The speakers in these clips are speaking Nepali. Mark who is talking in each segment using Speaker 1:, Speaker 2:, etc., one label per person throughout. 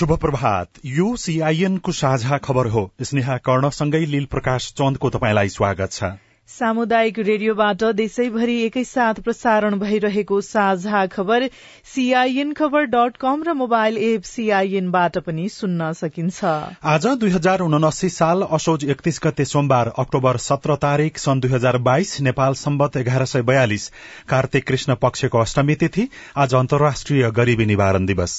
Speaker 1: शुभ प्रभात यो सीआईएनको साझा खबर हो। स्नेहा कर्णसँगै लील प्रकाश चन्दको तपाईँलाई स्वागत छ।
Speaker 2: सामुदायिक रेडियोबाट देशैभरि एकैसाथ प्रसारण भइरहेको साझा खबर सीआईएन खबर डट कम र मोबाइल एप सीआईएनबाट पनि सुन्न सकिन्छ।
Speaker 1: आज दुई हजार उनासी साल असोज एकतीस गते सोमबार अक्टोबर सत्र तारीक सन् दुई हजार बाइस नेपाल सम्बत एघार सय बयालिस कार्तिक कृष्ण पक्षको अष्टमी तिथि आज अन्तर्राष्ट्रिय गरीबी निवारण दिवस।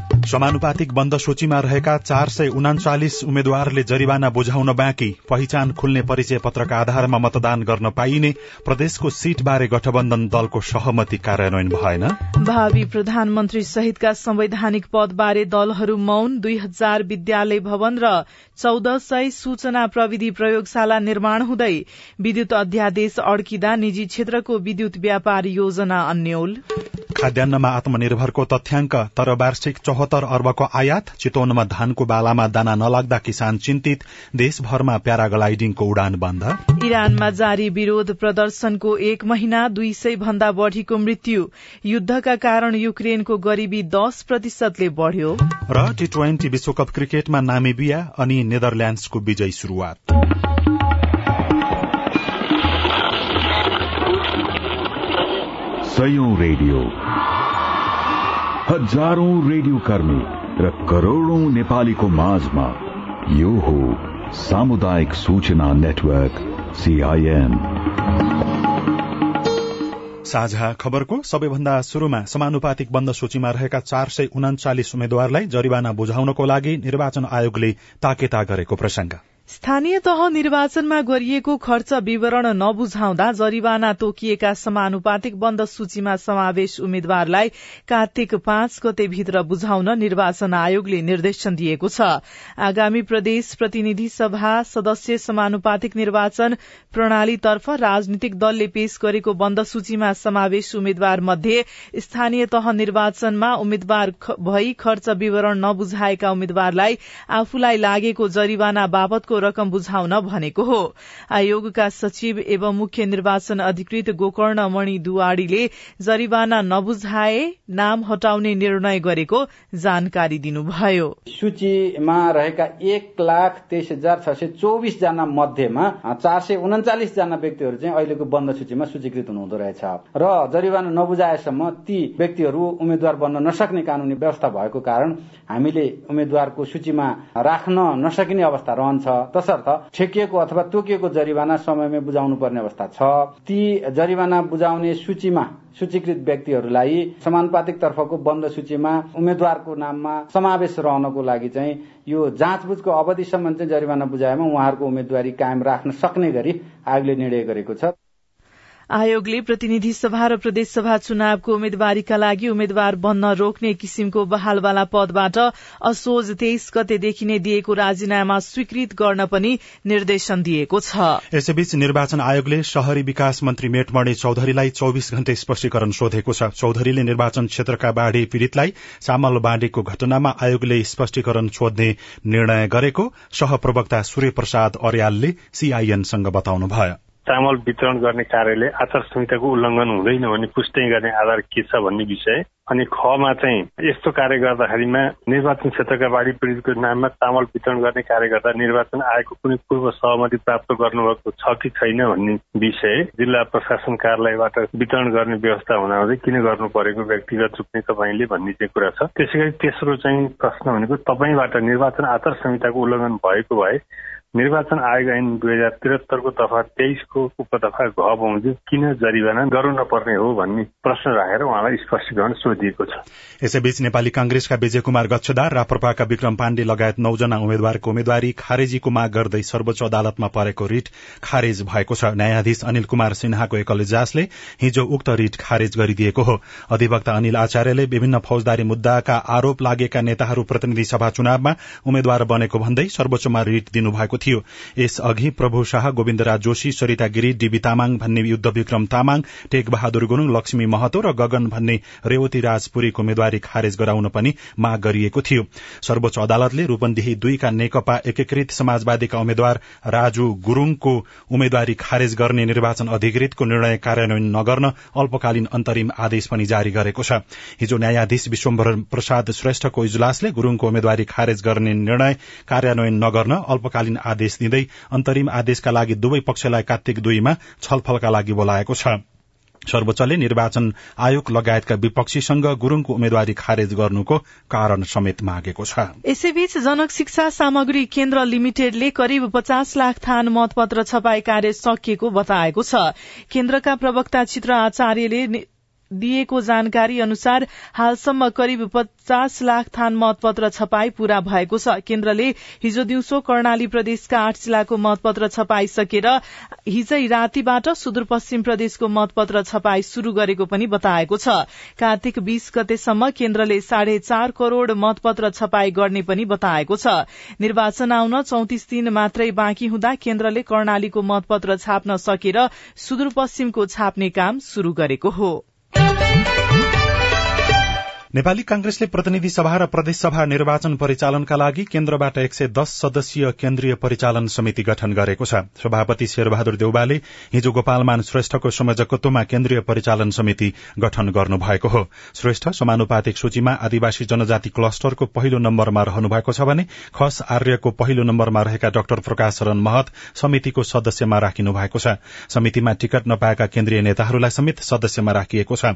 Speaker 1: समानुपातिक बन्द सूचीमा रहेका चार सय उनाचालिस उम्मेद्वारले जरिवाना बुझाउन बाँकी। पहिचान खुल्ने परिचय पत्रका आधारमा मतदान गर्न पाइने। प्रदेशको सीटबारे गठबन्धन दलको सहमति कार्यान्वयन भएन।
Speaker 2: भावी प्रधानमन्त्री सहितका संवैधानिक पदबारे दलहरू मौन दुई हजार विद्यालय भवन र चौध सय सूचना प्रविधि प्रयोगशाला निर्माण हुँदै विद्युत अध्यादेश अड्किँदा निजी क्षेत्रको विद्युत व्यापार योजना अन्यल।
Speaker 1: खाद्यान्नमा आत्मनिर्भरको तथ्याङ्क तर वार्षिक चौहत्तर अर्बको आयात चितवनमा धानको बालामा दाना नलाग्दा किसान चिन्तित देशभरमा प्याराग्लाइडिङको उडान बन्द।
Speaker 2: इरानमा जारी विरोध प्रदर्शनको एक महिना दुई सय भन्दा बढ़ीको मृत्यु। युद्धका कारण युक्रेनको गरिबी दश प्रतिशतले बढ़्यो।
Speaker 1: र टी ट्वेन्टी विश्वकप क्रिकेटमा नामिबिया अनि नेदरल्याण्डसको विजयी शुरूआत
Speaker 3: सयौं रेडियो। हजारौं रेडियो कर्मी र करोड़ौं नेपालीको माझमा यो हो सामुदायिक सूचना नेटवर्क सीआईएन
Speaker 1: साझा खबरको सबैभन्दा शुरूमा समानुपातिक बन्द सूचीमा रहेका चार सय उनाचालिस उम्मेद्वारलाई जरिवाना बुझाउनको लागि निर्वाचन आयोगले ताकेता गरेको प्रसंग
Speaker 2: स्थानीय तह निर्वाचनमा गरिएको खर्च विवरण नबुझाउँदा जरिवाना तोकिएका समानुपातिक बन्द सूचीमा समावेश उम्मेद्वारलाई कार्तिक पाँच गते भित्र बुझाउन निर्वाचन आयोगले निर्देशन दिएको छ। आगामी प्रदेश प्रतिनिधि सभा सदस्य समानुपातिक निर्वाचन प्रणालीतर्फ राजनीतिक दलले पेश गरेको बन्द सूचीमा समावेश उम्मेद्वार मध्ये स्थानीय तह निर्वाचनमा उम्मेद्वार भई खर्च विवरण नबुझाएका उम्मेद्वारलाई आफूलाई लागेको जरिवाना बाबतको रकम बुझाउन भनेको हो। आयोगका सचिव एवं मुख्य निर्वाचन अधिकृत गोकर्ण मणि दुवाडीले जरिवाना नबुझाए नाम हटाउने निर्णय गरेको जानकारी दिनुभयो।
Speaker 4: सूचीमा रहेका एक लाख तेइस हजार छ सय चौबिस जना मध्येमा चार सय उन्चालिस जना व्यक्तिहरू चाहिँ अहिलेको बन्द सूचीमा सूचीकृत हुनुहुँदो रहेछ। र जरिवाना नबुझाएसम्म ती व्यक्तिहरू उम्मेद्वार बन्न नसक्ने कानूनी व्यवस्था भएको कारण हामीले उम्मेद्वारको सूचीमा राख्न नसकिने अवस्था रहन्छ। तसर्थ ठेकिएको अथवा तोकिएको जरिवाना समयमै बुझाउनु पर्ने अवस्था छ। ती जरिवाना बुझाउने सूचीमा सूचीकृत व्यक्तिहरूलाई समानुपातिक तर्फको बन्द सूचीमा उम्मेद्वारको नाममा समावेश रहनको लागि चाहिँ यो जाँचबुझको अवधिसम्म चाहिँ जरिवाना बुझाएमा उहाँहरूको उम्मेद्वारी कायम राख्न सक्ने गरी आयोगले निर्णय गरेको छ।
Speaker 2: आयोगले प्रतिनिधि सभा र प्रदेशसभा चुनावको उम्मेद्वारीका लागि उम्मेद्वार बन्न रोक्ने किसिमको बहालवाला पदबाट असोज तेइस गतेदेखि नै दिएको राजीनामा स्वीकृत गर्न पनि निर्देशन दिएको छ।
Speaker 1: यसैबीच निर्वाचन आयोगले शहरी विकास मन्त्री मेटमणि चौधरीलाई चौविस घण्टे स्पष्टीकरण सोधेको छ। चौधरीले निर्वाचन क्षेत्रका बाढ़ी पीड़ितलाई चामल बाँडेको घटनामा आयोगले स्पष्टीकरण सोध्ने निर्णय गरेको सहप्रवक्ता सूर्य प्रसाद अर्यालले सीआईएनसँग बताउनुभयो।
Speaker 5: चामल वितरण गर्ने कार्यले आचार संहिताको उल्लंघन हुँदैन भन्ने पुष्टि गर्ने आधार के छ भन्ने विषय। अनि खमा चाहिँ यस्तो कार्य गर्दाखेरिमा निर्वाचन क्षेत्रका बाढी पीड़ितको नाममा चामल वितरण गर्ने कार्य गर्दा निर्वाचन आयोगको कुनै पूर्व सहमति प्राप्त गर्नुभएको छ कि छैन भन्ने विषय जिल्ला प्रशासन कार्यालयबाट वितरण गर्ने व्यवस्था हुँदाहुँदै किन गर्नु परेको व्यक्तिगत रूपले तपाईँले भन्ने चाहिँ कुरा छ। त्यसै तेस्रो चाहिँ प्रश्न भनेको तपाईँबाट निर्वाचन आचार संहिताको उल्लङ्घन भएको भए निर्वाचन आयोग ऐन दुई हजार त्रिहत्तरको दफा तेइसको उपदफा घ बमोजिम किन जरिवाना गर्नु नपर्ने हो भन्ने प्रश्न राखेर उहाँलाई स्पष्टीकरण सोधिएको छ।
Speaker 1: यसैबीच नेपाली कांग्रेसका विजय कुमार गच्छदार राप्रपाका विक्रम पाण्डे लगायत नौजना उम्मेद्वारको उम्मेद्वारी खारेजीको माग गर्दै सर्वोच्च अदालतमा परेको रिट खारेज भएको छ। न्यायाधीश अनिल कुमार सिन्हाको एकल इजलासले हिजो उक्त रिट खारेज गरिदिएको हो। अधिवक्ता अनिल आचार्यले विभिन्न फौजदारी मुद्दाका आरोप लागेका नेताहरू प्रतिनिधि सभा चुनावमा उम्मेद्वार बनेको भन्दै सर्वोच्चमा रिट दिनुभएको थियो। यसअघि प्रभु शाह गोविन्दराज जोशी सरिता गिरी डीबी तामाङ भन्ने युद्ध विक्रम तामाङ टेक बहादुर गुरूङ लक्ष्मी महतो र गगन भन्ने रेवती राजपुरीको उम्मेद्वारी खारेज गराउन पनि माग गरिएको थियो। सर्वोच्च अदालतले रूपन्देही दुईका नेकपा एकीकृत समाजवादीका उम्मेद्वार राजु गुरूङको उम्मेद्वारी खारेज गर्ने निर्वाचन अधिकृतको निर्णय कार्यान्वयन नगर्न अल्पकालीन अन्तरिम आदेश पनि जारी गरेको छ। हिजो न्यायाधीश विश्वम्भर प्रसाद श्रेष्ठको इजलासले गुरूङको उम्मेद्वारी खारेज गर्ने निर्णय कार्यान्वयन नगर्न अल्पकालीन आदेश दिँदै अन्तरिम आदेशका लागि दुवै पक्षलाई कार्तिक दुईमा छलफलका लागि बोलाएको छ। सर्वोच्चले निर्वाचन आयोग लगायतका विपक्षीसँग गुरूङको उम्मेद्वारी खारेज गर्नुको कारण समेत मागेको छ।
Speaker 2: यसैबीच जनक शिक्षा सामग्री केन्द्र लिमिटेडले करिब पचास लाख थान मतपत्र छपाई कार्य सकिएको बताएको छ। केन्द्रका प्रवक्ता चित्र आचार्यले दिएको जानकारी अनुसार हालसम्म करिब पचास लाख थान मतपत्र छपाई पूरा भएको छ। केन्द्रले हिजो दिउँसो कर्णाली प्रदेशका आठ जिल्लाको मतपत्र छपाई सकेर हिजै रातिबाट सुदूरपश्चिम प्रदेशको मतपत्र छपाई शुरू गरेको पनि बताएको छ। कार्तिक बीस गतेसम्म केन्द्रले साढे चार करोड़ मतपत्र छपाई गर्ने पनि बताएको छ। निर्वाचन आउन चौतिस दिन मात्रै बाँकी हुँदा केन्द्रले कर्णालीको मतपत्र छाप्न सकेर सुदूरपश्चिमको छाप्ने काम शुरू गरेको हो। baby.
Speaker 1: नेपाली कांग्रेसले प्रतिनिधि सभा र प्रदेशसभा निर्वाचन परिचालनका लागि केन्द्रबाट एक सय दस सदस्यीय केन्द्रीय परिचालन समिति गठन गरेको छ। सभापति शेरबहादुर देउबाले हिजो गोपालमान श्रेष्ठको संयोजकत्वमा केन्द्रीय परिचालन समिति गठन गर्नुभएको हो। श्रेष्ठ समानुपातिक सूचीमा आदिवासी जनजाति क्लस्टरको पहिलो नम्बरमा रहनु भएको छ भने खस आर्यको पहिलो नम्बरमा रहेका डाक्टर प्रकाश शरण महत समितिको सदस्यमा राखिनु भएको छ। समितिमा टिकट नपाएका केन्द्रीय नेताहरूलाई समेत सदस्यमा राखिएको छ।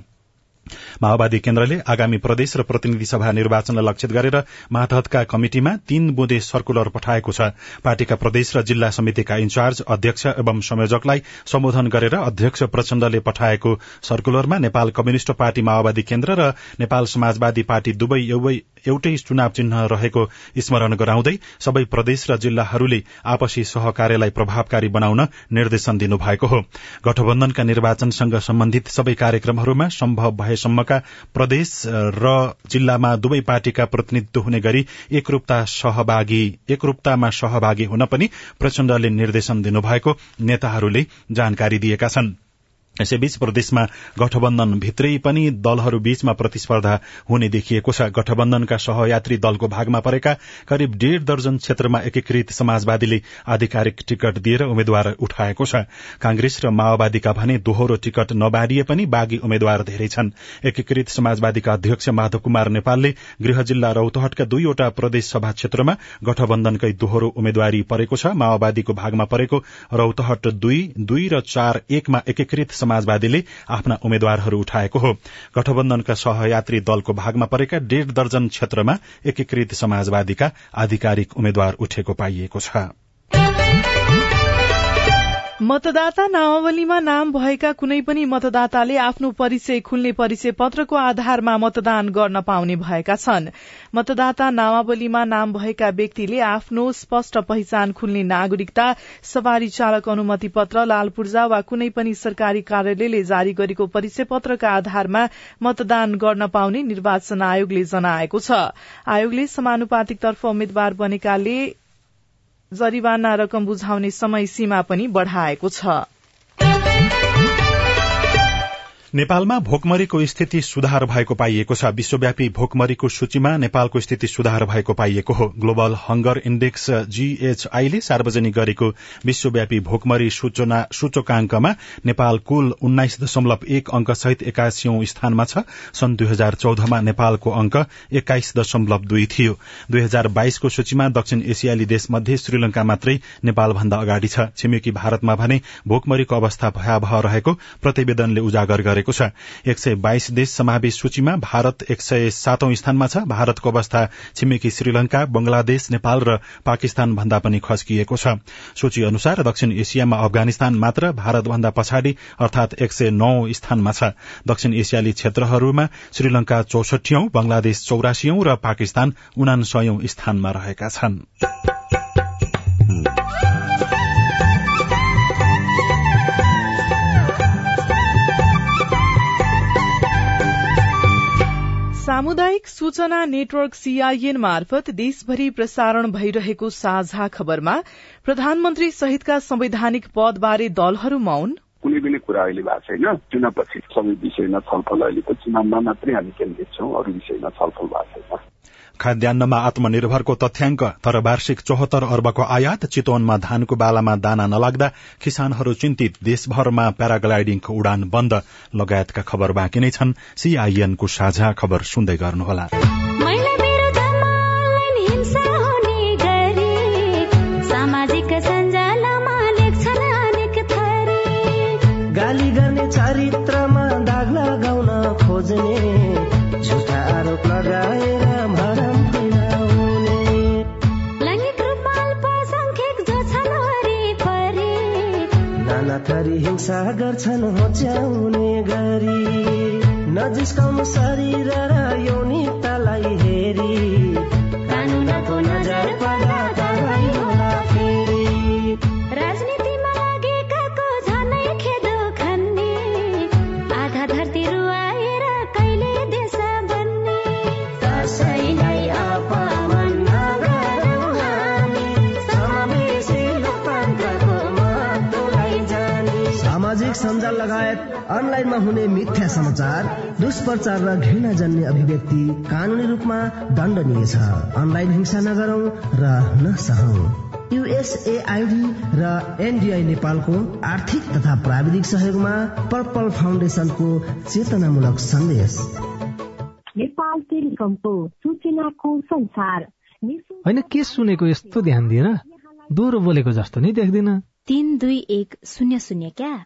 Speaker 1: माओवादी केन्द्रले आगामी प्रदेश र प्रतिनिधि सभा निर्वाचनलाई लक्षित गरेर मातहतका कमिटिमा तीन बुँदे सर्कुलर पठाएको छ। पार्टीका प्रदेश र जिल्ला समितिका इन्चार्ज अध्यक्ष एवं संयोजकलाई सम्बोधन गरेर अध्यक्ष प्रचण्डले पठाएको सर्कुलरमा नेपाल कम्युनिष्ट पार्टी माओवादी केन्द्र र नेपाल समाजवादी पार्टी दुवै एउटै चुनाव चिन्ह रहेको स्मरण गराउँदै सबै प्रदेश र जिल्लाहरूले आपसी सहकार्यलाई प्रभावकारी बनाउन निर्देशन दिनुभएको हो। गठबन्धनका निर्वाचनसँग सम्बन्धित सबै कार्यक्रमहरूमा सम्भव भएसम्मका प्रदेश र जिल्लामा दुवै पार्टीका प्रतिनिधित्व हुने गरी एकरूपता सहभागी एकरूपतामा सहभागी हुन पनि प्रचण्डले निर्देशन दिनुभएको नेताहरूले जानकारी दिएका छनृ। यसैबीच प्रदेशमा गठबन्धन भित्रै पनि दलहरू बीचमा प्रतिस्पर्धा हुने देखिएको छ। गठबन्धनका सहयात्री दलको भागमा परेका करिब डेढ़ दर्जन क्षेत्रमा एकीकृत समाजवादीले आधिकारिक टिकट दिएर उम्मेद्वार उठाएको छ। कांग्रेस र माओवादीका भने दोहोरो टिकट नबारिए पनि बागी उम्मेद्वार धेरै छन्। एकीकृत समाजवादीका अध्यक्ष माधव कुमार नेपालले गृह जिल्ला रौतहटका दुईवटा प्रदेश सभा क्षेत्रमा गठबन्धनकै दोहोरो उम्मेद्वारी परेको छ। माओवादीको भागमा परेको रौतहट दुई दुई र चार एकमा एकीकृत समाजवादीले आफ्ना उम्मेद्वारहरू उठाएको हो। गठबन्धनका सहयात्री दलको भागमा परेका डेढ़ दर्जन क्षेत्रमा एकीकृत समाजवादीका आधिकारिक उम्मेद्वार उठेको पाइएको छ।
Speaker 2: मतदाता नामावलीमा नाम भएका कुनै पनि मतदाताले आफ्नो परिचय खुल्ने परिचय पत्रको आधारमा मतदान गर्न पाउने भएका छन्। मतदाता नामावलीमा नाम भएका व्यक्तिले आफ्नो स्पष्ट पहिचान खुल्ने नागरिकता सवारी चालक अनुमति पत्र लाल पूर्जा वा कुनै पनि सरकारी कार्यालयले जारी गरेको परिचय पत्रका आधारमा मतदान गर्न पाउने निर्वाचन आयोगले जनाएको छ। आयोगले समानुपातिकतर्फ उम्मेद्वार बनेकाले जरिवाना रकम बुझाउने समय सीमा पनि बढ़ाएको छ।
Speaker 1: नेपालमा भोकमरीको स्थिति सुधार भएको पाइएको छ। विश्वव्यापी भोकमरीको सूचीमा नेपालको स्थिति सुधार भएको पाइएको हो। ग्लोबल हंगर इण्डेक्स जीएचआईले सार्वजनिक गरेको विश्वव्यापी भोकमरी सूचकांकमा नेपाल कुल उन्नाइस दशमलव एक अंक सहित एक्कासीौं स्थानमा छ। सन् दुई हजार चौधमा नेपालको अंक एक्काइस दशमलव दुई थियो। दुई हजार बाइसको सूचीमा दक्षिण एसियाली देश मध्ये श्रीलंका मात्रै नेपालभन्दा अगाडि छ। छिमेकी भारतमा भने भोकमरीको अवस्था भयावह रहेको प्रतिवेदनले उजागर गरेको रहेको छ। एक सय बाइस देश समावेश सूचीमा भारत एक सय सातौं स्थानमा छ। भारतको अवस्था छिमेकी श्रीलंका बंगलादेश नेपाल र पाकिस्तान भन्दा पनि खस्किएको छ। सूची अनुसार दक्षिण एसियामा अफगानिस्तान मात्र भारतभन्दा पछाडि अर्थात एक सय नौ स्थानमा छ। दक्षिण एसियाली क्षेत्रहरूमा श्रीलंका चौसठीौं बंगलादेश चौरासीौं र पाकिस्तान उनासयौं स्थानमा रहेका छन्।
Speaker 2: सामुदायिक सूचना नेटवर्क सीआईएन मार्फत देशभरि प्रसारण भइरहेको साझा खबरमा प्रधानमन्त्री सहितका संवैधानिक पदबारे दलहरू मौन।
Speaker 6: कुनै पनि कुरा अहिले भएको छैन। चुनावपछि सबै विषयमा छलफल अहिलेको चुनावमा मात्रै हामी केन्द्रित छौँ अरू विषयमा छलफल भएको छैन।
Speaker 1: खाद्यान्नमा आत्मनिर्भरको तथ्याङ्क तर वार्षिक चौहत्तर अर्बको आयात चितवनमा धानको बालामा दाना नलाग्दा किसानहरू चिन्तित देशभरमा प्याराग्लाइडिङको उडान बन्द। लगायतका खबर बाँकी नै छन्। सीआईएनको साझा खबर सुन्दै गर्नुहोला।
Speaker 7: थरी हिंसा गर्छन् होच्याउने गरी। नजिस्काउनु शरीर र यौनिकतालाई हेरी। अनलाइनमा हुने मिथ्या समाचार दुष्प्रचार र घृणा जन्य अभिव्यक्ति कानूनी रूपमा दण्डनीय छ। अनलाइन हिंसा नगरौं र नसहौं। युएसएआईडी र एनडीआई नेपालको आर्थिक तथा प्राविधिक सहयोगमा पर्पल फाउन्डेशनको चेतनामूलक सन्देश।
Speaker 8: नेपाल टेलिकमको सूचनाको संसार।
Speaker 9: होइन के सुनेको यस्तो ध्यान दिएर दोहोरो बोलेको जस्तो नै देख्दिन।
Speaker 10: तीन दुई एक शून्य शून्य क्या?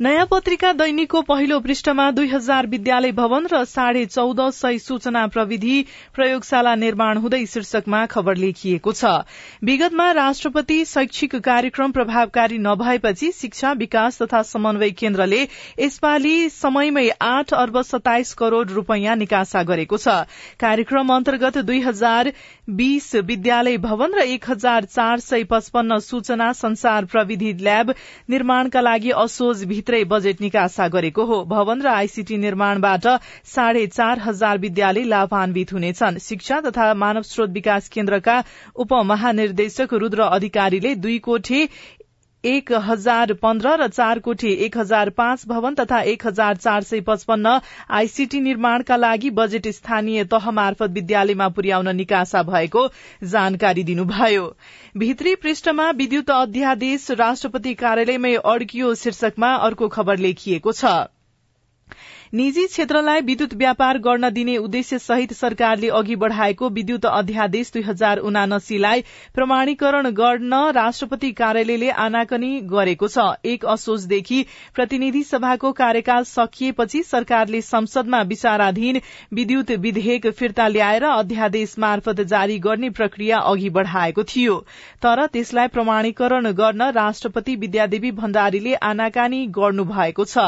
Speaker 2: नयाँ पत्रिका दैनिकको पहिलो पृष्ठमा दुई हजार विद्यालय भवन र साढे चौध सय सूचना प्रविधि प्रयोगशाला निर्माण हुँदै शीर्षकमा खबर लेखिएको छ। विगतमा राष्ट्रपति शैक्षिक कार्यक्रम प्रभावकारी नभएपछि शिक्षा विकास तथा समन्वय केन्द्रले यसपालि समयमै आठ अर्ब सताइस करोड़ रूपियाँ निकासा गरेको छ। कार्यक्रम अन्तर्गत दुई हजार बीस विद्यालय भवन र एक हजार चार सय पचपन्न सूचना संसार प्रविधि ल्याब निर्माणका लागि असोज भित्रै बजेट निकासा गरेको हो। भवन र आईसीटी निर्माणबाट साढे चार हजार विद्यालय लाभान्वित हुनेछन्। शिक्षा तथा मानव स्रोत विकास केन्द्रका उपमहानिर्देशक रूद्र अधिकारीले दुई कोठे एक हजार पन्ध्र र चार कोठे एक हजार पाँच भवन तथा एक हजार चार सय पचपन्न आईसीटी निर्माणका लागि बजेट स्थानीय तह मार्फत विद्यालयमा पुर्याउन निकासा भएको जानकारी दिनुभयो। भित्री पृष्ठमा विद्युत अध्यादेश राष्ट्रपति कार्यालयमै अड्कियो शीर्षकमा अर्को खबर लेखिएको छ। निजी क्षेत्रलाई विद्युत व्यापार गर्न दिने उद्देश्य सहित सरकारले अघि बढ़ाएको विद्युत अध्यादेश दुई हजार उनासीलाई प्रमाणीकरण गर्न राष्ट्रपति कार्यालयले आनाकनी गरेको छ। एक असोजदेखि प्रतिनिधि सभाको कार्यकाल सकिएपछि सरकारले संसदमा विचाराधीन विद्युत विधेयक फिर्ता ल्याएर अध्यादेश मार्फत जारी गर्ने प्रक्रिया अघि बढ़ाएको थियो। तर त्यसलाई प्रमाणीकरण गर्न राष्ट्रपति विद्यादेवी भण्डारीले आनाकानी गर्नु भएको छ।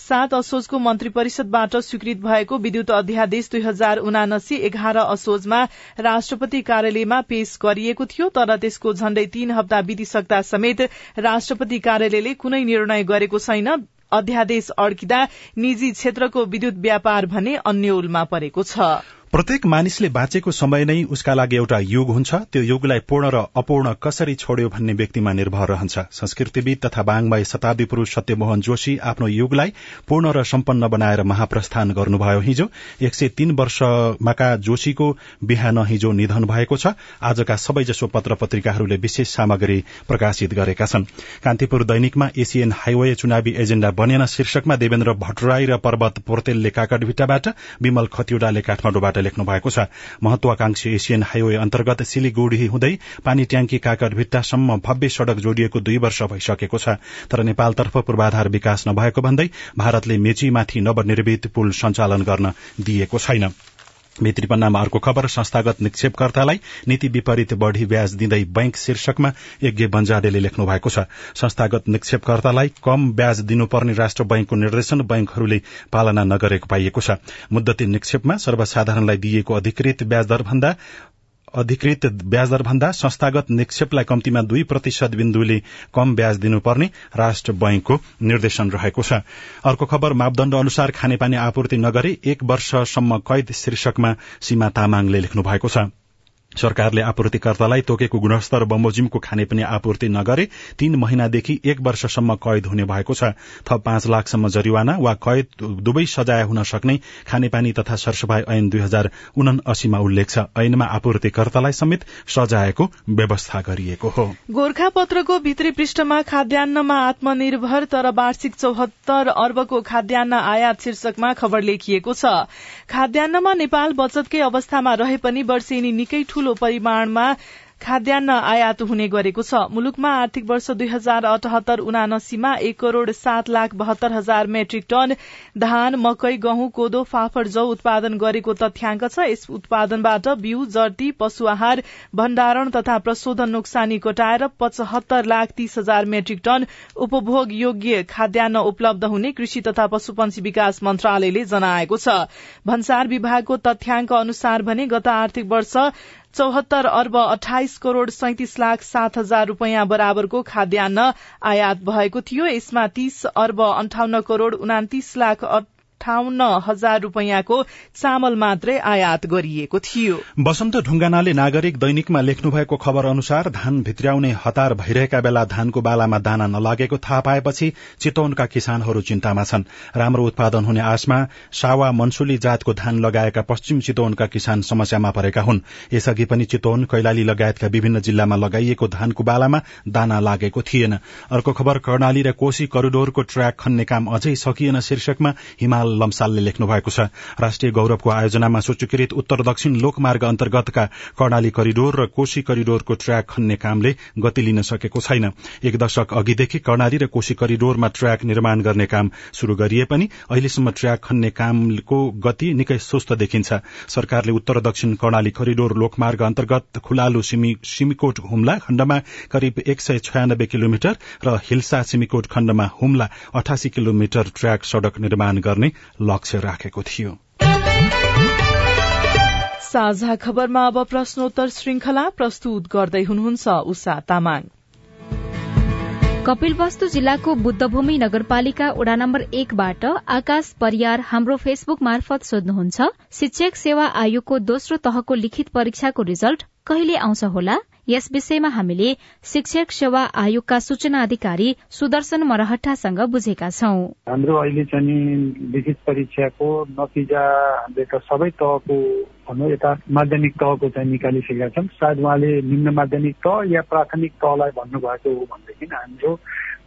Speaker 2: सात असोजको मन्त्री परिषदबाट स्वीकृत भएको विद्युत अध्यादेश दुई हजार उनासी एघार असोजमा राष्ट्रपति कार्यालयमा पेश गरिएको थियो तर त्यसको झण्डै तीन हप्ता बितिसक्दा समेत राष्ट्रपति कार्यालयले कुनै निर्णय गरेको छैन। अध्यादेश अड्किँदा निजी क्षेत्रको विद्युत व्यापार भने अन्यलमा परेको छ।
Speaker 1: प्रत्येक मानिसले बाँचेको समय नै उसका लागि एउटा युग हुन्छ। त्यो युगलाई पूर्ण र अपूर्ण कसरी छोड्यो भन्ने व्यक्तिमा निर्भर रहन्छ। संस्कृतिविद तथा बाङमय शताब्दी पुरूष सत्यमोहन जोशी आफ्नो युगलाई पूर्ण र सम्पन्न बनाएर महाप्रस्थान गर्नुभयो हिजो। एक सय तीन वर्षमाका जोशीको बिहान हिजो निधन भएको छ। आजका सबैजसो पत्र पत्रिकाहरूले विशेष सामग्री प्रकाशित गरेका छन्। कान्तिपुर दैनिकमा एसियन हाइवे चुनावी एजेण्डा बनेन शीर्षकमा देवेन्द्र भट्टराई र पर्वत पोर्तेलले काकटभिट्टाबाट विमल खतिवड़ाले काठमाडौँबाट लेख्नु भएको छ। महत्वाकांक्षी एसियन हाइवे अन्तर्गत सिलिगुडी हुँदै पानी ट्याङ्की काकरभिट्टासम्म भव्य सड़क जोडिएको दुई वर्ष भइसकेको छ। तर नेपालतर्फ पूर्वाधार विकास नभएको भन्दै भारतले मेचीमाथि नवनिर्मित पुल सञ्चालन गर्न दिएको छैन। भित्रीपन्नामा अर्को खबर संस्थागत निक्षेपकर्तालाई नीति विपरीत बढ़ी ब्याज दिँदै बैंक शीर्षकमा यज्ञ बन्जाडेले लेख्नु भएको छ। संस्थागत निक्षेपकर्तालाई कम ब्याज दिनुपर्ने राष्ट्र बैंकको निर्देशन बैंकहरूले पालना नगरेको पाइएको छ। मुद्दती निक्षेपमा सर्वसाधारणलाई दिइएको अधिकृत ब्याजदर भन्दा अधिकृत ब्याजदर भन्दा संस्थागत निक्षेपलाई कम्तीमा दुई प्रतिशत बिन्दुले कम ब्याज दिनुपर्ने राष्ट्र बैंकको निर्देशन रहेको छ। अर्को खबर मापदण्ड अनुसार खानेपानी आपूर्ति नगरे एक वर्षसम्म कैद शीर्षकमा सीमा तामाङले लेख्नु भएको छ। सरकारले आपूर्तिकर्तालाई तोकेको गुणस्तर बमोजिमको खानेपानी आपूर्ति नगरे तीन महिनादेखि एक वर्षसम्म कैद हुने भएको छ। थप पाँच लाखसम्म जरिवाना वा कैद दुवै सजाय हुन सक्ने खानेपानी तथा सरसफाई ऐन दुई हजार उनासीमा उल्लेख छ। ऐनमा आपूर्तिकर्तालाई समेत सजायको व्यवस्था गरिएको हो।
Speaker 2: गोर्खा पत्रको भित्री पृष्ठमा खाद्यान्नमा आत्मनिर्भर तर वार्षिक चौहत्तर अर्बको खाद्यान्न आयात शीर्षकमा खबर लेखिएको छ। खाद्यान्नमा नेपाल बचतकै अवस्थामा रहे पनि वर्षेनी निकै परिमाणमा खाद्यान्न आयात हुने गरेको छ। मुलुकमा आर्थिक वर्ष दुई हजार अठहत्तर उनासीमा एक करोड़ सात लाख बहत्तर हजार मेट्रिक टन धान मकै गहुँ कोदो फाफर जौ उत्पादन गरेको तथ्याङ्क छ। यस उत्पादनबाट बिउ जर्ती पशु आहार भण्डारण तथा प्रशोधन नोक्सानी कोटाएर पचहत्तर लाख तीस हजार मेट्रिक टन उपभोग योग्य खाद्यान्न उपलब्ध हुने कृषि तथा पशुपन्छी विकास मन्त्रालयले जनाएको छ। भन्सार विभागको तथ्याङ्क अनुसार भने गत आर्थिक वर्ष चौहत्तर अर्ब अठाइस करोड़ सैतिस लाख सात हजार रूपियाँ बराबरको खाद्यान्न आयात भएको थियो। यसमा तीस अर्ब अन्ठाउन्न करोड़ उनातिस लाख अठाउन्न हजार रूपियाँको चामल मात्रै आयात गरिएको थियो।
Speaker 1: वसन्त ढुङ्गानाले नागरिक दैनिकमा लेख्नु भएको खबर अनुसार धान भित्र्याउने हतार भइरहेका बेला धानको बालामा दाना नलागेको थाहा पाएपछि चितवनका किसानहरू चिन्तामा छन्। राम्रो उत्पादन हुने आशमा सावा मनसुली जातको धान लगाएका पश्चिम चितवनका किसान समस्यामा परेका हुन्। यसअघि पनि चितवन कैलाली लगायतका विभिन्न जिल्लामा लगाइएको धानको बालामा दाना लागेको थिएन। अर्को खबर कर्णाली र कोशी करिडोरको ट्र्याक खन्ने काम अझै सकिएन शीर्षकमा हिमाल लम्सालले लेख्नु भएको छ। राष्ट्रिय गौरवको आयोजनामा सूचीकृत उत्तर दक्षिण लोकमार्ग अन्तर्गतका कर्णाली करिडोर र कोशी करिडोरको ट्र्याक खन्ने कामले गति लिन सकेको छैन। एक दशक अघिदेखि कर्णाली र कोशी करिडोरमा ट्र्याक निर्माण गर्ने काम शुरू गरिए पनि अहिलेसम्म ट्र्याक खन्ने कामको गति निकै सुस्त देखिन्छ। सरकारले उत्तर दक्षिण कर्णाली करिडोर लोकमार्ग अन्तर्गत खुलालु सिमिकोट हुम्ला खण्डमा करिब एक सय छयानब्बे किलोमिटर र हिल्सा सिमिकोट खण्डमा हुम्ला अठासी किलोमिटर ट्र्याक सड़क निर्माण गर्ने लक्ष्य राखेको थियो।
Speaker 2: साझा खबरमा अब प्रश्नोत्तर श्रृंखला प्रस्तुत गर्दै हुनुहुन्छ उषा तामाङ।
Speaker 10: कपिलवस्तु जिल्लाको बुद्धभूमि नगरपालिका वडा नम्बर एकबाट आकाश परियार हाम्रो फेसबुक मार्फत सोध्नुहुन्छ शिक्षक सेवा आयोगको दोस्रो तहको लिखित परीक्षाको रिजल्ट कहिले आउँछ होला? यस विषयमा हामीले शिक्षक सेवा आयोगका सूचना अधिकारी सुदर्शन मरहट्टासँग बुझेका छौं।
Speaker 11: हाम्रो अहिले चाहिँ लिखित परीक्षाको नतिजा हामीले सबै तहको भनौँ यता माध्यमिक तहको चाहिँ निकालिसकेका छौँ। सायद उहाँले निम्न माध्यमिक तह या प्राथमिक तहलाई भन्नुभएको हो भनेदेखि हाम्रो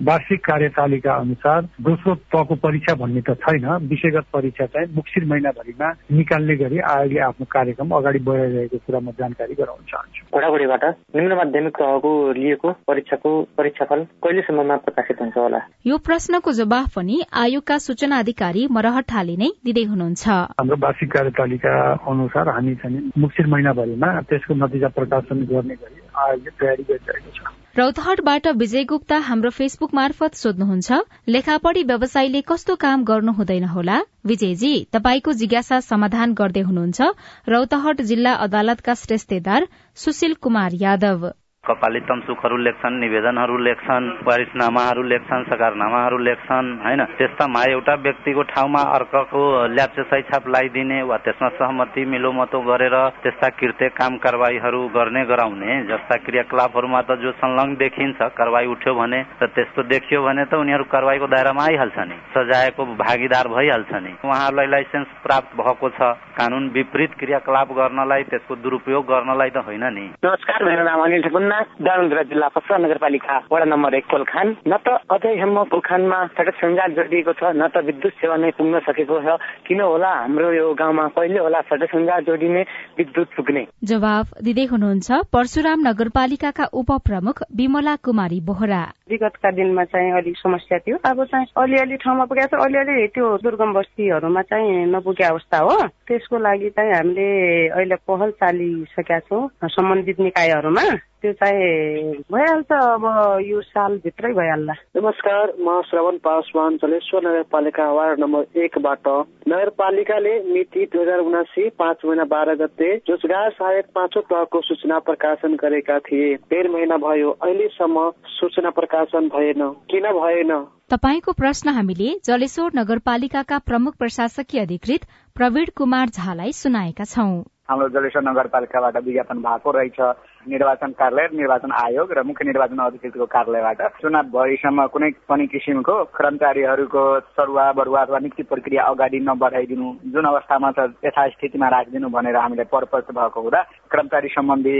Speaker 11: वार्षिक कार्यतालिका अनुसार दोस्रो तहको परीक्षा भन्ने त छैन। विषयगत परीक्षा चाहिँ मुक्सिर महिनाभरिमा निकाल्ने गरी आयोगले आफ्नो कार्यक्रम अगाडि बढाइरहेको कुरा म जानकारी गराउन चाहन्छु।
Speaker 12: ओडागुडीबाट निम्न माध्यमिक तहको लिएको परीक्षाको परीक्षाफल कहिलेसम्ममा प्रकाशित हुन्छ होला?
Speaker 10: यो प्रश्नको जवाफ पनि आयोगका सूचना अधिकारी मरहठाले नै दिँदै हुनुहुन्छ।
Speaker 11: हाम्रो वार्षिक कार्यतालिका अनुसार हामी चाहिँ मुक्सिर महिनाभरिमा त्यसको नतिजा प्रकाशन गर्ने गरी आयोगले तयारी गरिरहेको छ।
Speaker 10: रौतहटबाट विजय गुप्ता हाम्रो फेसबुक मार्फत सोध्नुहुन्छ लेखापढ़ी व्यवसायीले कस्तो काम गर्नु हुँदैन होला? विजयजी तपाईँको जिज्ञासा समाधान गर्दै हुनुहुन्छ रौतहट जिल्ला अदालतका श्रेष्ठदार सुशील कुमार यादव।
Speaker 13: कपाली तमसुकहरू लेख्छन् निवेदनहरू लेख्छन् बारिसनामाहरू लेख्छन् सकारनामाहरू लेख्छन् होइन? त्यस्तामा एउटा व्यक्तिको ठाउँमा अर्काको ल्याप्चे सैछाप लगाइदिने वा त्यसमा सहमति मिलोमतो गरेर त्यस्ता कृत्य काम कारवाहीहरू गर्ने गराउने जस्ता क्रियाकलापहरूमा त जो संलग्न देखिन्छ कारवाही उठ्यो भने र त्यस्तो देखियो भने त उनीहरू कारवाहीको दायरामा आइहाल्छ नि सजायको भागीदार भइहाल्छ नि। उहाँहरूलाई लाइसेन्स प्राप्त भएको छ कानून विपरीत क्रियाकलाप गर्नलाई त्यसको दुरुपयोग गर्नलाई त होइन नि।
Speaker 12: नमस्कार मेरो नाम अनिल ठकुन्ना डलन्द्रा जिल्ला पसरा नगरपालिका वडा नम्बर एक कोलखान। न त अझैसम्म कोलखानमा सडक सञ्जाल जोडिएको छ न त विद्युत सेवा नै पुग्न सकेको छ। किन होला हाम्रो यो गाउँमा? कहिले होला सडक सञ्जाल जोडिने विद्युत पुग्ने?
Speaker 10: जवाफ दिँदै हुनुहुन्छ परशुराम नगरपालिकाका उपप्रमुख विमला कुमारी बोहरा।
Speaker 14: विगतका दिनमा चाहिँ अलिक समस्या थियो। अब चाहिँ अलिअलि ठाउँमा पुगेको छ। अलिअलि त्यो दुर्गम बस्तीहरूमा चाहिँ नपुगे अवस्था हो। त्यसको लागि चाहिँ हामीले अहिले पहल चालिसकेका छौँ। सम्बन्धित निकायहरूमा। त्यो चाहिँ भइहाल्छ अब यो सालभित्रै भइहाल्ला
Speaker 15: नमस्कार म श्रवण पासवान जलेश्वर नगरपालिका वार्ड नम्बर एकबाट नगरपालिकाले मिति दुई हजार उनासी पाँच महिना बाह्र गते रोजगार सहायक पाँचौँ तहको सूचना प्रकाशन गरेका थिए डेढ महिना भयो अहिलेसम्म सूचना प्रकाशन भएन किन भएन
Speaker 10: तपाईँको प्रश्न हामीले जलेश्वर नगरपालिकाका प्रमुख प्रशासकीय अधिकृत प्रवीण कुमार झालाई सुनाएका छौं
Speaker 16: हाम्रो जलेश्वर नगरपालिकाबाट विज्ञापन भएको रहेछ। निर्वाचन कार्यालय निर्वाचन आयोग र मुख्य निर्वाचन अधिकृतको कार्यालयबाट चुनाव भएसम्म कुनै पनि किसिमको कर्मचारीहरूको सरुवा बरुवा अथवा नियुक्ति प्रक्रिया अगाडि नबढाइदिनु जुन अवस्थामा त यथास्थितिमा राखिदिनु भनेर हामीले परपक्ष भएको हुँदा कर्मचारी सम्बन्धी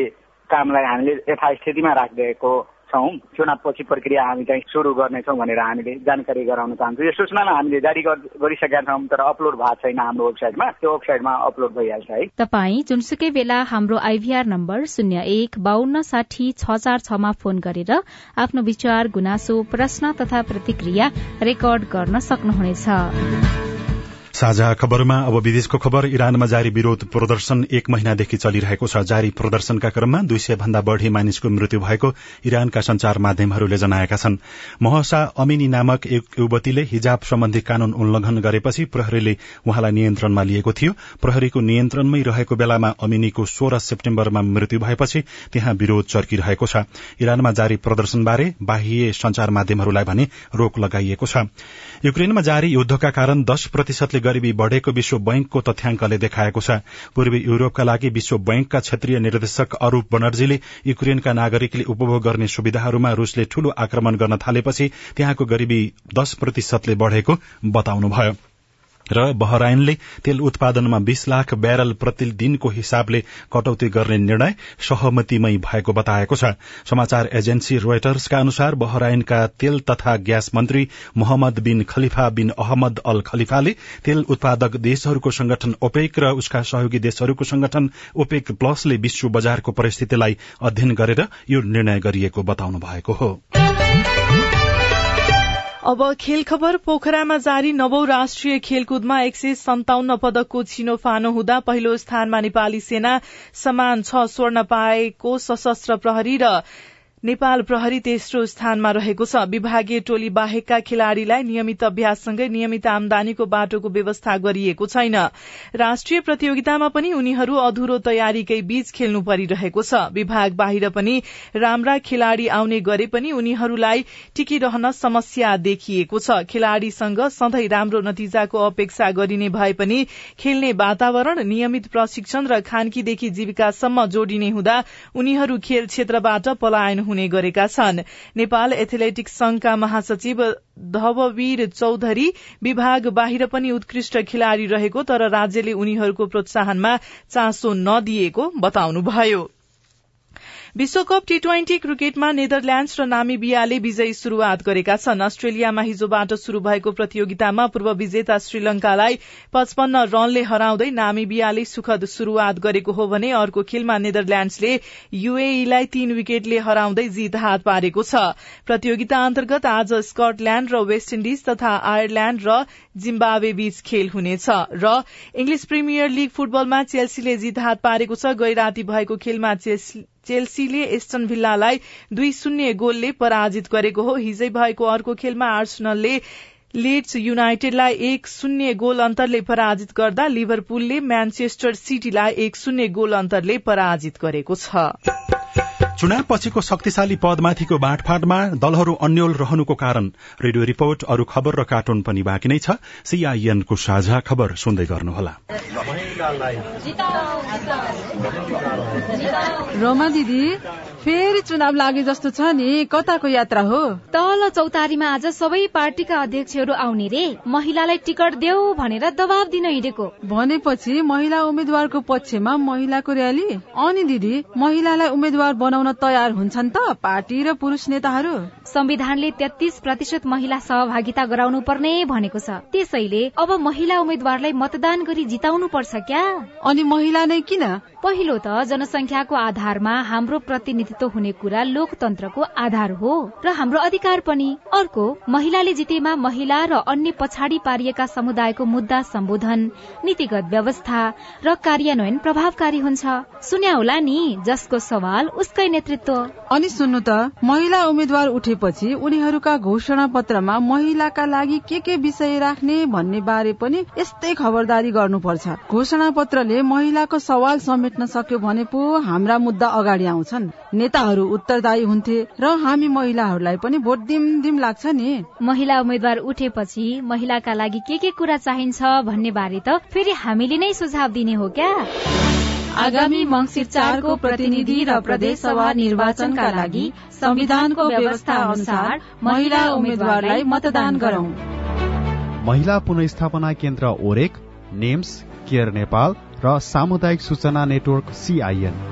Speaker 16: कामलाई हामीले यथास्थितिमा राखिदिएको छौँ चुनाव पछि प्रक्रिया हामी चाहिँ सुरु गर्नेछौँ भनेर हामीले जानकारी गराउन चाहन्छौँ। यो सूचनालाई हामीले जारी गरिसकेका छौँ तर अपलोड भएको छैन हाम्रो वेबसाइटमा। त्यो वेबसाइटमा अपलोड भइहाल्छ है।
Speaker 10: तपाईँ जुनसुकै बेला हाम्रो आइभीआर नम्बर शून्य एक बान्न साठी छ चार छमा फोन गरेर आफ्नो विचार गुनासो प्रश्न तथा प्रतिक्रिया रेकर्ड गर्न सक्नुहुनेछ।
Speaker 1: साझा खबरमा अब विदेशको खबर। इरानमा जारी विरोध प्रदर्शन एक महिनादेखि चलिरहेको छ। जारी प्रदर्शनका क्रममा दुई सय भन्दा बढ़ी मानिसको मृत्यु भएको इरानका संचार माध्यमहरूले जनाएका छन्। महसा अमिनी नामक एक युवतीले हिजाब सम्बन्धी कानून उल्लंघन गरेपछि प्रहरीले उहाँलाई नियन्त्रणमा लिएको थियो। प्रहरीको नियन्त्रणमै रहेको बेलामा अमिनीको सोह्र सेप्टेम्बरमा मृत्यु भएपछि त्यहाँ विरोध चर्किरहेको छ। इरानमा जारी प्रदर्शनबारे बाह्य संचार माध्यमहरूलाई भने रोक लगाइएको छ। युक्रेनमा जारी युद्धका कारण दश प्रतिशतले गरीबी बढ़ेको विश्व बैंकको तथ्याङ्कले देखाएको छ। पूर्वी युरोपका लागि विश्व बैंकका क्षेत्रीय निर्देशक अरूप बनर्जीले युक्रेनका नागरिकले उपभोग गर्ने सुविधाहरूमा रूसले ठूलो आक्रमण गर्न थालेपछि त्यहाँको गरीबी दश प्रतिशतले बढ़ेको बताउनुभयो। र बहराइनले तेल उत्पादनमा बीस लाख ब्यारल प्रतिदिनको हिसाबले कटौती गर्ने निर्णय सहमतिमै भएको बताएको छ। समाचार एजेन्सी रोयटर्सका अनुसार बहराइनका तेल तथा ग्यास मन्त्री Mohammed bin Khalifa bin Ahmed Al खलिफाले तेल उत्पादक देशहरूको संगठन ओपेक र उसका सहयोगी देशहरूको संगठन ओपेक प्लसले विश्व बजारको परिस्थितिलाई अध्ययन गरेर यो निर्णय गरिएको बताउनु भएको हो।
Speaker 2: अब खेल खबर पोखरामा जारी नवौं राष्ट्रिय खेलकुदमा एक सय सन्ताउन्न पदकको छिनोफानो हुँदा पहिलो स्थानमा नेपाली सेना समान छ स्वर्ण पाएको सशस्त्र प्रहरी र नेपाल प्रहरी तेस्रो स्थानमा रहेको छ। विभागीय टोली बाहेकका खेलाड़ीलाई नियमित अभ्याससँगै नियमित आमदानीको बाटोको व्यवस्था गरिएको छैन। राष्ट्रिय प्रतियोगितामा पनि उनीहरू अधुरो तयारीकै बीच खेल्नु परिरहेको छ। विभाग बाहिर पनि राम्रा खेलाड़ी आउने गरे पनि उनीहरूलाई टिकिरहन समस्या देखिएको छ। खेलाड़ीसँग सधैँ राम्रो नतिजाको अपेक्षा गरिने भए पनि खेल्ने वातावरण नियमित प्रशिक्षण र खानकीदेखि जीविकासम्म जोडिने हुँदा उनीहरू खेल क्षेत्रबाट पलायन हुने गरेका छन्। नेपाल एथलेटिक्स संघका महासचिव धववीर चौधरी विभाग बाहिर पनि उत्कृष्ट खेलाड़ी रहेको तर राज्यले उनीहरूको प्रोत्साहनमा चासो नदिएको बताउनुभयो। विश्वकप टी ट्वेन्टी क्रिकेटमा नेदरल्याण्ड्स र नामिबियाले विजयी शुरूआत गरेका छन्। अस्ट्रेलियामा हिजोबाट शुरू भएको प्रतियोगितामा पूर्व विजेता श्रीलंकालाई पचपन्न रनले हराउँदै नामिबियाले सुखद शुरूआत गरेको हो भने अर्को खेलमा नेदरल्याण्ड्सले यूएईलाई तीन विकेटले हराउँदै जित हात पारेको छ। प्रतियोगिता अन्तर्गत आज स्कटल्याण्ड र वेस्ट इण्डिज तथा आयरल्याण्ड र जिम्बावे बीच खेल हुनेछ र इङ्ग्लिश प्रिमियर लीग फुटबलमा चेल्सीले जित हात पारेको छ। गै राती भएको खेलमा चेल्सीले एस्टन भिल्लालाई दुई शून्य गोलले पराजित गरेको हो। हिजै भएको अर्को खेलमा आर्सनलले लिड्स युनाइटेडलाई एक शून्य गोल अन्तरले पराजित गर्दा लिभरपुलले म्यान्चेस्टर सिटीलाई एक शून्य गोल अन्तरले पराजित गरेको छ।
Speaker 1: चुनाव पछिको शक्तिशाली पदमाथिको बाँडफाँडमा दलहरू अन्यल रहनुको कारण रेडियो रिपोर्ट अरू खबर र कार्टुन पनि बाँकी नै छ। सीआईएनको साझा खबर सुन्दै गर्नुहोला।
Speaker 17: रोमा दिदी फेरि चुनाव लागे जस्तो छ नि। कताको यात्रा हो?
Speaker 18: तल चौतारीमा आज सबै पार्टीका अध्यक्षहरू आउने रे। महिलालाई टिकट देऊ भनेर दबाब दिन हिँडेको।
Speaker 17: भनेपछि महिला उम्मेद्वारको पक्षमा महिलाको र्याली अनि दिदी महिलालाई उम्मेद्वार बनाउन तयार हुन्छन् त पार्टी र पुरुष नेताहरू।
Speaker 18: संविधानले तेत्तीस प्रतिशत महिला सहभागिता गराउनु पर्ने भनेको छ। त्यसैले अब महिला उम्मेद्वारलाई मतदान गरी जिताउनु पर्छ क्या?
Speaker 17: अनि महिला नै किन?
Speaker 18: पहिलो त जनसंख्याको आधारमा हाम्रो प्रतिनिधित्व हुने कुरा लोकतन्त्रको आधार हो र हाम्रो अधिकार पनि। अर्को महिलाले जितेमा महिला र अन्य पछाडि पारिएका समुदायको मुद्दा सम्बोधन नीतिगत व्यवस्था र कार्यान्वयन प्रभावकारी हुन्छ। सुन्या होला नि जसको सवाल उसकै नेतृत्व।
Speaker 17: अनि सुन्नु त महिला उम्मेद्वार उठेपछि उनीहरूका घोषणा पत्रमा महिलाका लागि के के विषय राख्ने भन्ने बारे पनि यस्तै खबरदारी गर्नुपर्छ। घोषणा पत्रले महिलाको सवाल समेट्न सक्यो भने पो हाम्रा मुद्दा अगाडि आउँछन्। नेताहरू उत्तरदायी हुन्थे र हामी महिलाहरूलाई पनि भोट दिम दिम लाग्छ नि।
Speaker 18: महिला उम्मेद्वार उठेपछि महिलाका लागि के के कुरा चाहिन्छ भन्ने बारे त फेरि हामीले नै सुझाव दिने हो क्या?
Speaker 17: आगामी मंगिर चारको प्रतिनिधि र प्रदेश सभा निर्वाचनका लागि संविधानको व्यवस्था अनुसार महिला उम्मेद्वारलाई मतदान गरौं।
Speaker 19: महिला पुनस्थापना केन्द्र ओरेक नेम्स केयर नेपाल र सामुदायिक सूचना नेटवर्क सीआईएन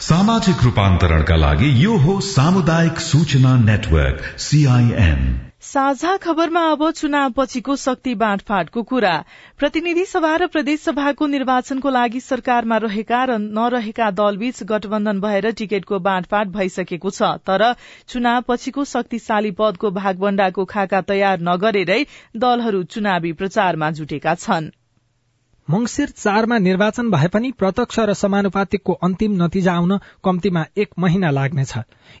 Speaker 3: सामाजिक रूपान्तरणका लागि यो हो सामुदायिक सूचना नेटवर्क सीआईएन
Speaker 2: साझा खबरमा अब चुनाव पछिको शक्ति बाँडफाँडको कुरा। प्रतिनिधि सभा र प्रदेश सभाको निर्वाचनको लागि सरकारमा रहेका र नरहेका दलबीच गठबन्धन भएर टिकटको बाँडफाँड भइसकेको छ। तर चुनाव पछिको शक्तिशाली पदको भागभण्डाको खाका तयार नगरेरै दलहरू चुनावी प्रचारमा जुटेका छन्।
Speaker 9: मंगिर चारमा निर्वाचन भए पनि प्रत्यक्ष र समानुपातिकको अन्तिम नतिजा आउन कम्तीमा एक महिना लाग्नेछ।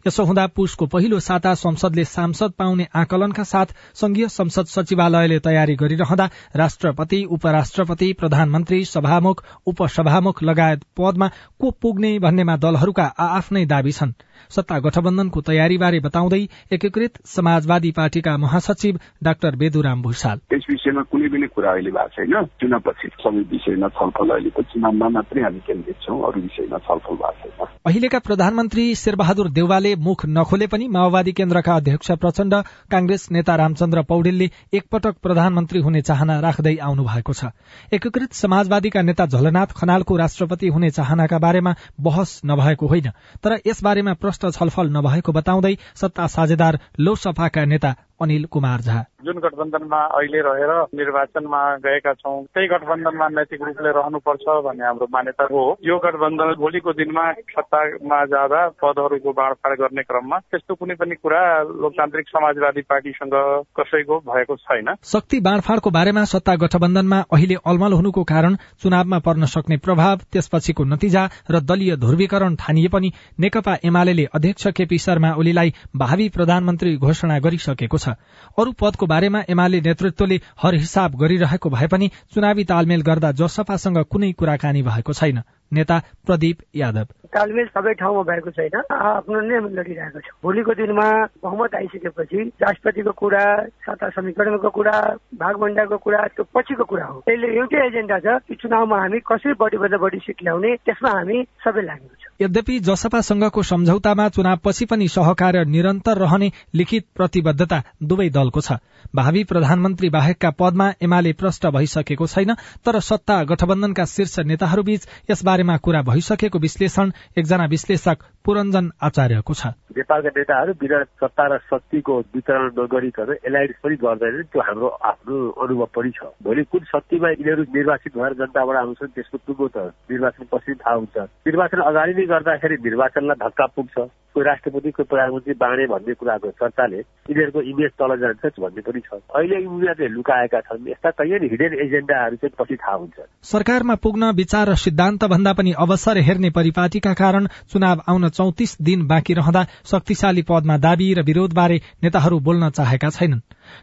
Speaker 9: यसो हुँदा पुसको पहिलो साता संसदले सांसद पाउने आकलनका साथ संघीय संसद सचिवालयले तयारी गरिरहँदा राष्ट्रपति उपराष्ट्रपति प्रधानमन्त्री सभामुख उपसभामुख लगायत पदमा को पुग्ने भन्नेमा दलहरूका आफ्नै दावी छन्। सत्ता गठबन्धनको तयारीबारे बताउँदै एकीकृत समाजवादी पार्टीका महासचिव डाक्टर बेदुराम भूषाल।
Speaker 6: यस विषयमा कुनै पनि कुरा अहिले भएको छैन। चुनावपछि सबै विषयमा छलफल अहिले त चुनावमा मात्रै हामी केन्द्रित छौँ अरू विषयमा छलफल भएको छैन।
Speaker 9: अहिलेका प्रधानमन्त्री शेरबहादुर देउवाले मुख नखोले पनि माओवादी केन्द्रका अध्यक्ष प्रचण्ड कांग्रेस नेता रामचन्द्र पौडेलले एकपटक प्रधानमन्त्री हुने चाहना राख्दै आउनु भएको छ। एकीकृत समाजवादीका नेता झलनाथ खनालको राष्ट्रपति हुने चाहनाका बारेमा बहस नभएको होइन तर यसबारेमा प्रष्ट छलफल नभएको बताउँदै सत्ता साझेदार लोकसभाका नेता अनिल कुमार झा।
Speaker 20: जुन गठबन्धनमा अहिले रहेर निर्वाचनमा गएका छौँ त्यही गठबन्धनमा नैतिक रूपले रहनुपर्छ भन्ने हाम्रो मान्यता हो। यो गठबन्धन भोलिको दिनमा सत्तामा जाँदा पदहरूको बाँडफाँड गर्ने क्रममा त्यस्तो कुनै पनि कुरा लोकतान्त्रिक समाजवादी पार्टीसँग कसैको भएको छैन।
Speaker 9: शक्ति बाँडफाँडको बारेमा सत्ता गठबन्धनमा अहिले अलमल हुनुको कारण चुनावमा पर्न सक्ने प्रभाव त्यसपछिको नतिजा र दलीय ध्रुवीकरण ठानिए पनि नेकपा एमाले अध्यक्ष केपी शर्मा ओलीलाई भावी प्रधानमन्त्री घोषणा गरिसकेको छ। अरू पदको बारेमा एमाले नेतृत्वले हर हिसाब गरिरहेको भए पनि चुनावी तालमेल गर्दा जसपासँग कुनै कुराकानी भएको छैन। नेता प्रदीप यादव।
Speaker 21: तालमेल सबै ठाउँमा भएको छैन। आफ्नो नै लडिरहेको छौँ। भोलिको दिनमा बहुमत आइसकेपछि राष्ट्रपतिको कुरा सत्ता समीकरणको कुरा भागभण्डाको कुरा त्यो पछिको कुरा हो। त्यसले एउटै एजेन्डा छ कि चुनावमा हामी कसरी बढीभन्दा बढी सिट ल्याउने त्यसमा हामी सबै लागेको छौँ।
Speaker 9: यद्यपि जसपासँगको सम्झौतामा चुनावपछि पनि सहकार्य निरन्तर रहने लिखित प्रतिबद्धता दुवै दलको छ। भावी प्रधानमन्त्री बाहेकका पदमा एमाले प्रष्ट भइसकेको छैन तर सत्ता गठबन्धनका शीर्ष नेताहरूबीच यसबारेमा कुरा भइसकेको विश्लेषण एकजना विश्लेषक पुरञ्जन आचार्यको छ।
Speaker 22: नेपालका नेताहरू बिना सत्ता र शक्तिको वितरण नगरिकन एलायन्स पनि गर्दैन त्यो हाम्रो आफ्नो अनुभव पनि छ। भोलि कुन शक्तिमा यिनीहरू निर्वाचित भएर जनताबाट आउँछन् त्यसको टुङ्गो त निर्वाचन पछि थाहा हुन्छ। निर्वाचन अगाडि गर्दाखेरि निर्वाचनलाई धक्का पुग्छ। कोही राष्ट्रपति कोही प्रधानमन्त्री बाँडे भन्ने कुराको चर्चाले यिनीहरूको इमेज तल जान्छ भन्ने पनि छ। अहिले उनीहरूले लुकाएका छन्। यस्ता कैयन हिडन एजेन्डाहरू चाहिँ पछि थाहा हुन्छ।
Speaker 9: सरकारमा पुग्न विचार र सिद्धान्त भन्दा पनि अवसर हेर्ने परिपाटीका कारण चुनाव आउन चौतिस दिन बाँकी रहँदा शक्तिशाली पदमा दावी र विरोधबारे नेताहरू बोल्न चाहेका छैनन्।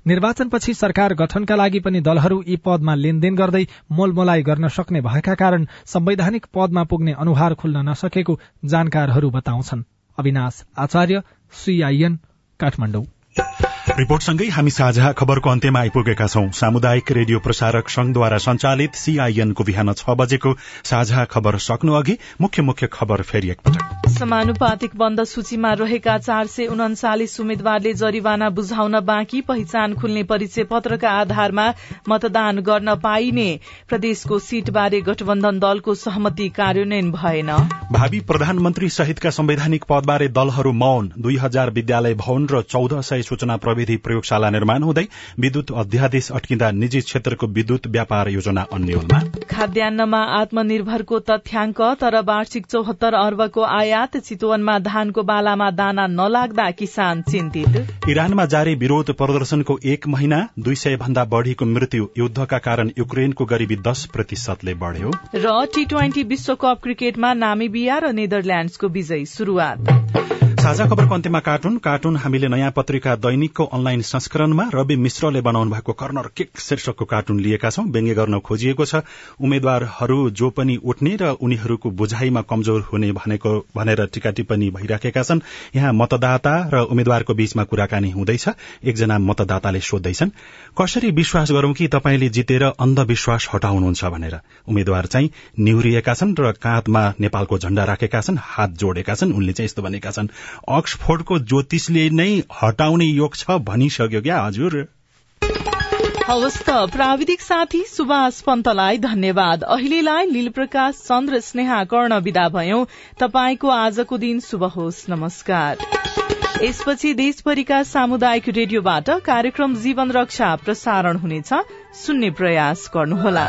Speaker 9: निर्वाचनपछि सरकार गठनका लागि पनि दलहरू यी पदमा लेनदेन गर्दै मोलमोलाई गर्न सक्ने भएका कारण संवैधानिक पदमा पुग्ने अनुहार खुल्न नसकेको जानकारहरू बताउँछन्। अविनाश आचार्य सीआईएन काठमाडौँ।
Speaker 1: रिपोर्टसँगै हामी साझा खबरको अन्त्यमा आइपुगेका छौं। सामुदायिक रेडियो प्रसारक संघद्वारा संचालित सीआईएनको बिहान छ बजेको साझा खबर सक्नु अघि मुख्य मुख्य खबर फेरि एकपटक।
Speaker 2: समानुपातिक बन्द सूचीमा रहेका चार सय उन्चालिस उम्मेद्वारले जरिवाना बुझाउन बाँकी पहिचान खुल्ने परिचय पत्रका आधारमा मतदान गर्न पाइने। प्रदेशको सीटबारे गठबन्धन दलको सहमति कार्यान्वयन भएन।
Speaker 1: भावी प्रधानमन्त्री सहितका संवैधानिक पदबारे दलहरू मौन। दुई हजार विद्यालय भवन र चौध सय सूचना प्रविधि प्रयोगशाला निर्माण हुँदै विद्युत अध्यादेश अट्किँदा निजी क्षेत्रको विद्युत व्यापार योजना अन्यलमा।
Speaker 2: खाद्यान्नमा आत्मनिर्भरको तथ्याङ्क तर वार्षिक चौहत्तर अर्बको आयात चितवनमा धानको बालामा दाना नलाग्दा किसान चिन्तित।
Speaker 1: इरानमा जारी विरोध प्रदर्शनको एक महिना दुई सय भन्दा बढ़ीको मृत्यु युद्धका कारण युक्रेनको गरिबी दश प्रतिशतले बढ़्यो।
Speaker 2: र टी ट्वेन्टी विश्वकप क्रिकेटमा नामिबिया र नेदरल्याण्डसको विजयी शुरूआत
Speaker 1: साझा खबरको अन्त्यमा कार्टुन। कार्टुन हामीले नयाँ पत्रिका दैनिकको अनलाइन संस्करणमा रवि मिश्रले बनाउनु भएको कर्नर किक शीर्षकको कार्टुन लिएका छौं। व्यङ्ग्य गर्न खोजिएको छ। उम्मेद्वारहरू जो पनि उठ्ने र उनीहरूको बुझाइमा कमजोर हुने भनेको भनेर टीका टिप्पणी भइराखेका छन्। यहाँ मतदाता र उम्मेद्वारको बीचमा कुराकानी हुँदैछ। एकजना मतदाताले सोध्दैछन् कसरी विश्वास गरौं कि तपाईँले जितेर अन्धविश्वास हटाउनुहुन्छ भनेर? उम्मेद्वार चाहिँ निहुरिएका छन् र काँधमा नेपालको झण्डा राखेका छन् हात जोडेका छन्। उनले चाहिँ यस्तो भनेका छन् अक्सफोर्डको ज्योतिषले नै हटाउने योग छ भनिसक्यो क्या हजुर?
Speaker 2: हवस् त प्राविधिक साथी सुभाष पन्तलाई धन्यवाद। अहिलेलाई लील प्रकाश चन्द्र स्नेहा कर्ण विदा भयौं। तपाईँको आजको दिन शुभ होस् नमस्कार। यसपछि देशभरिका सामुदायिक रेडियोबाट कार्यक्रम जीवन रक्षा प्रसारण हुनेछ। सुन्ने प्रयास गर्नुहोला।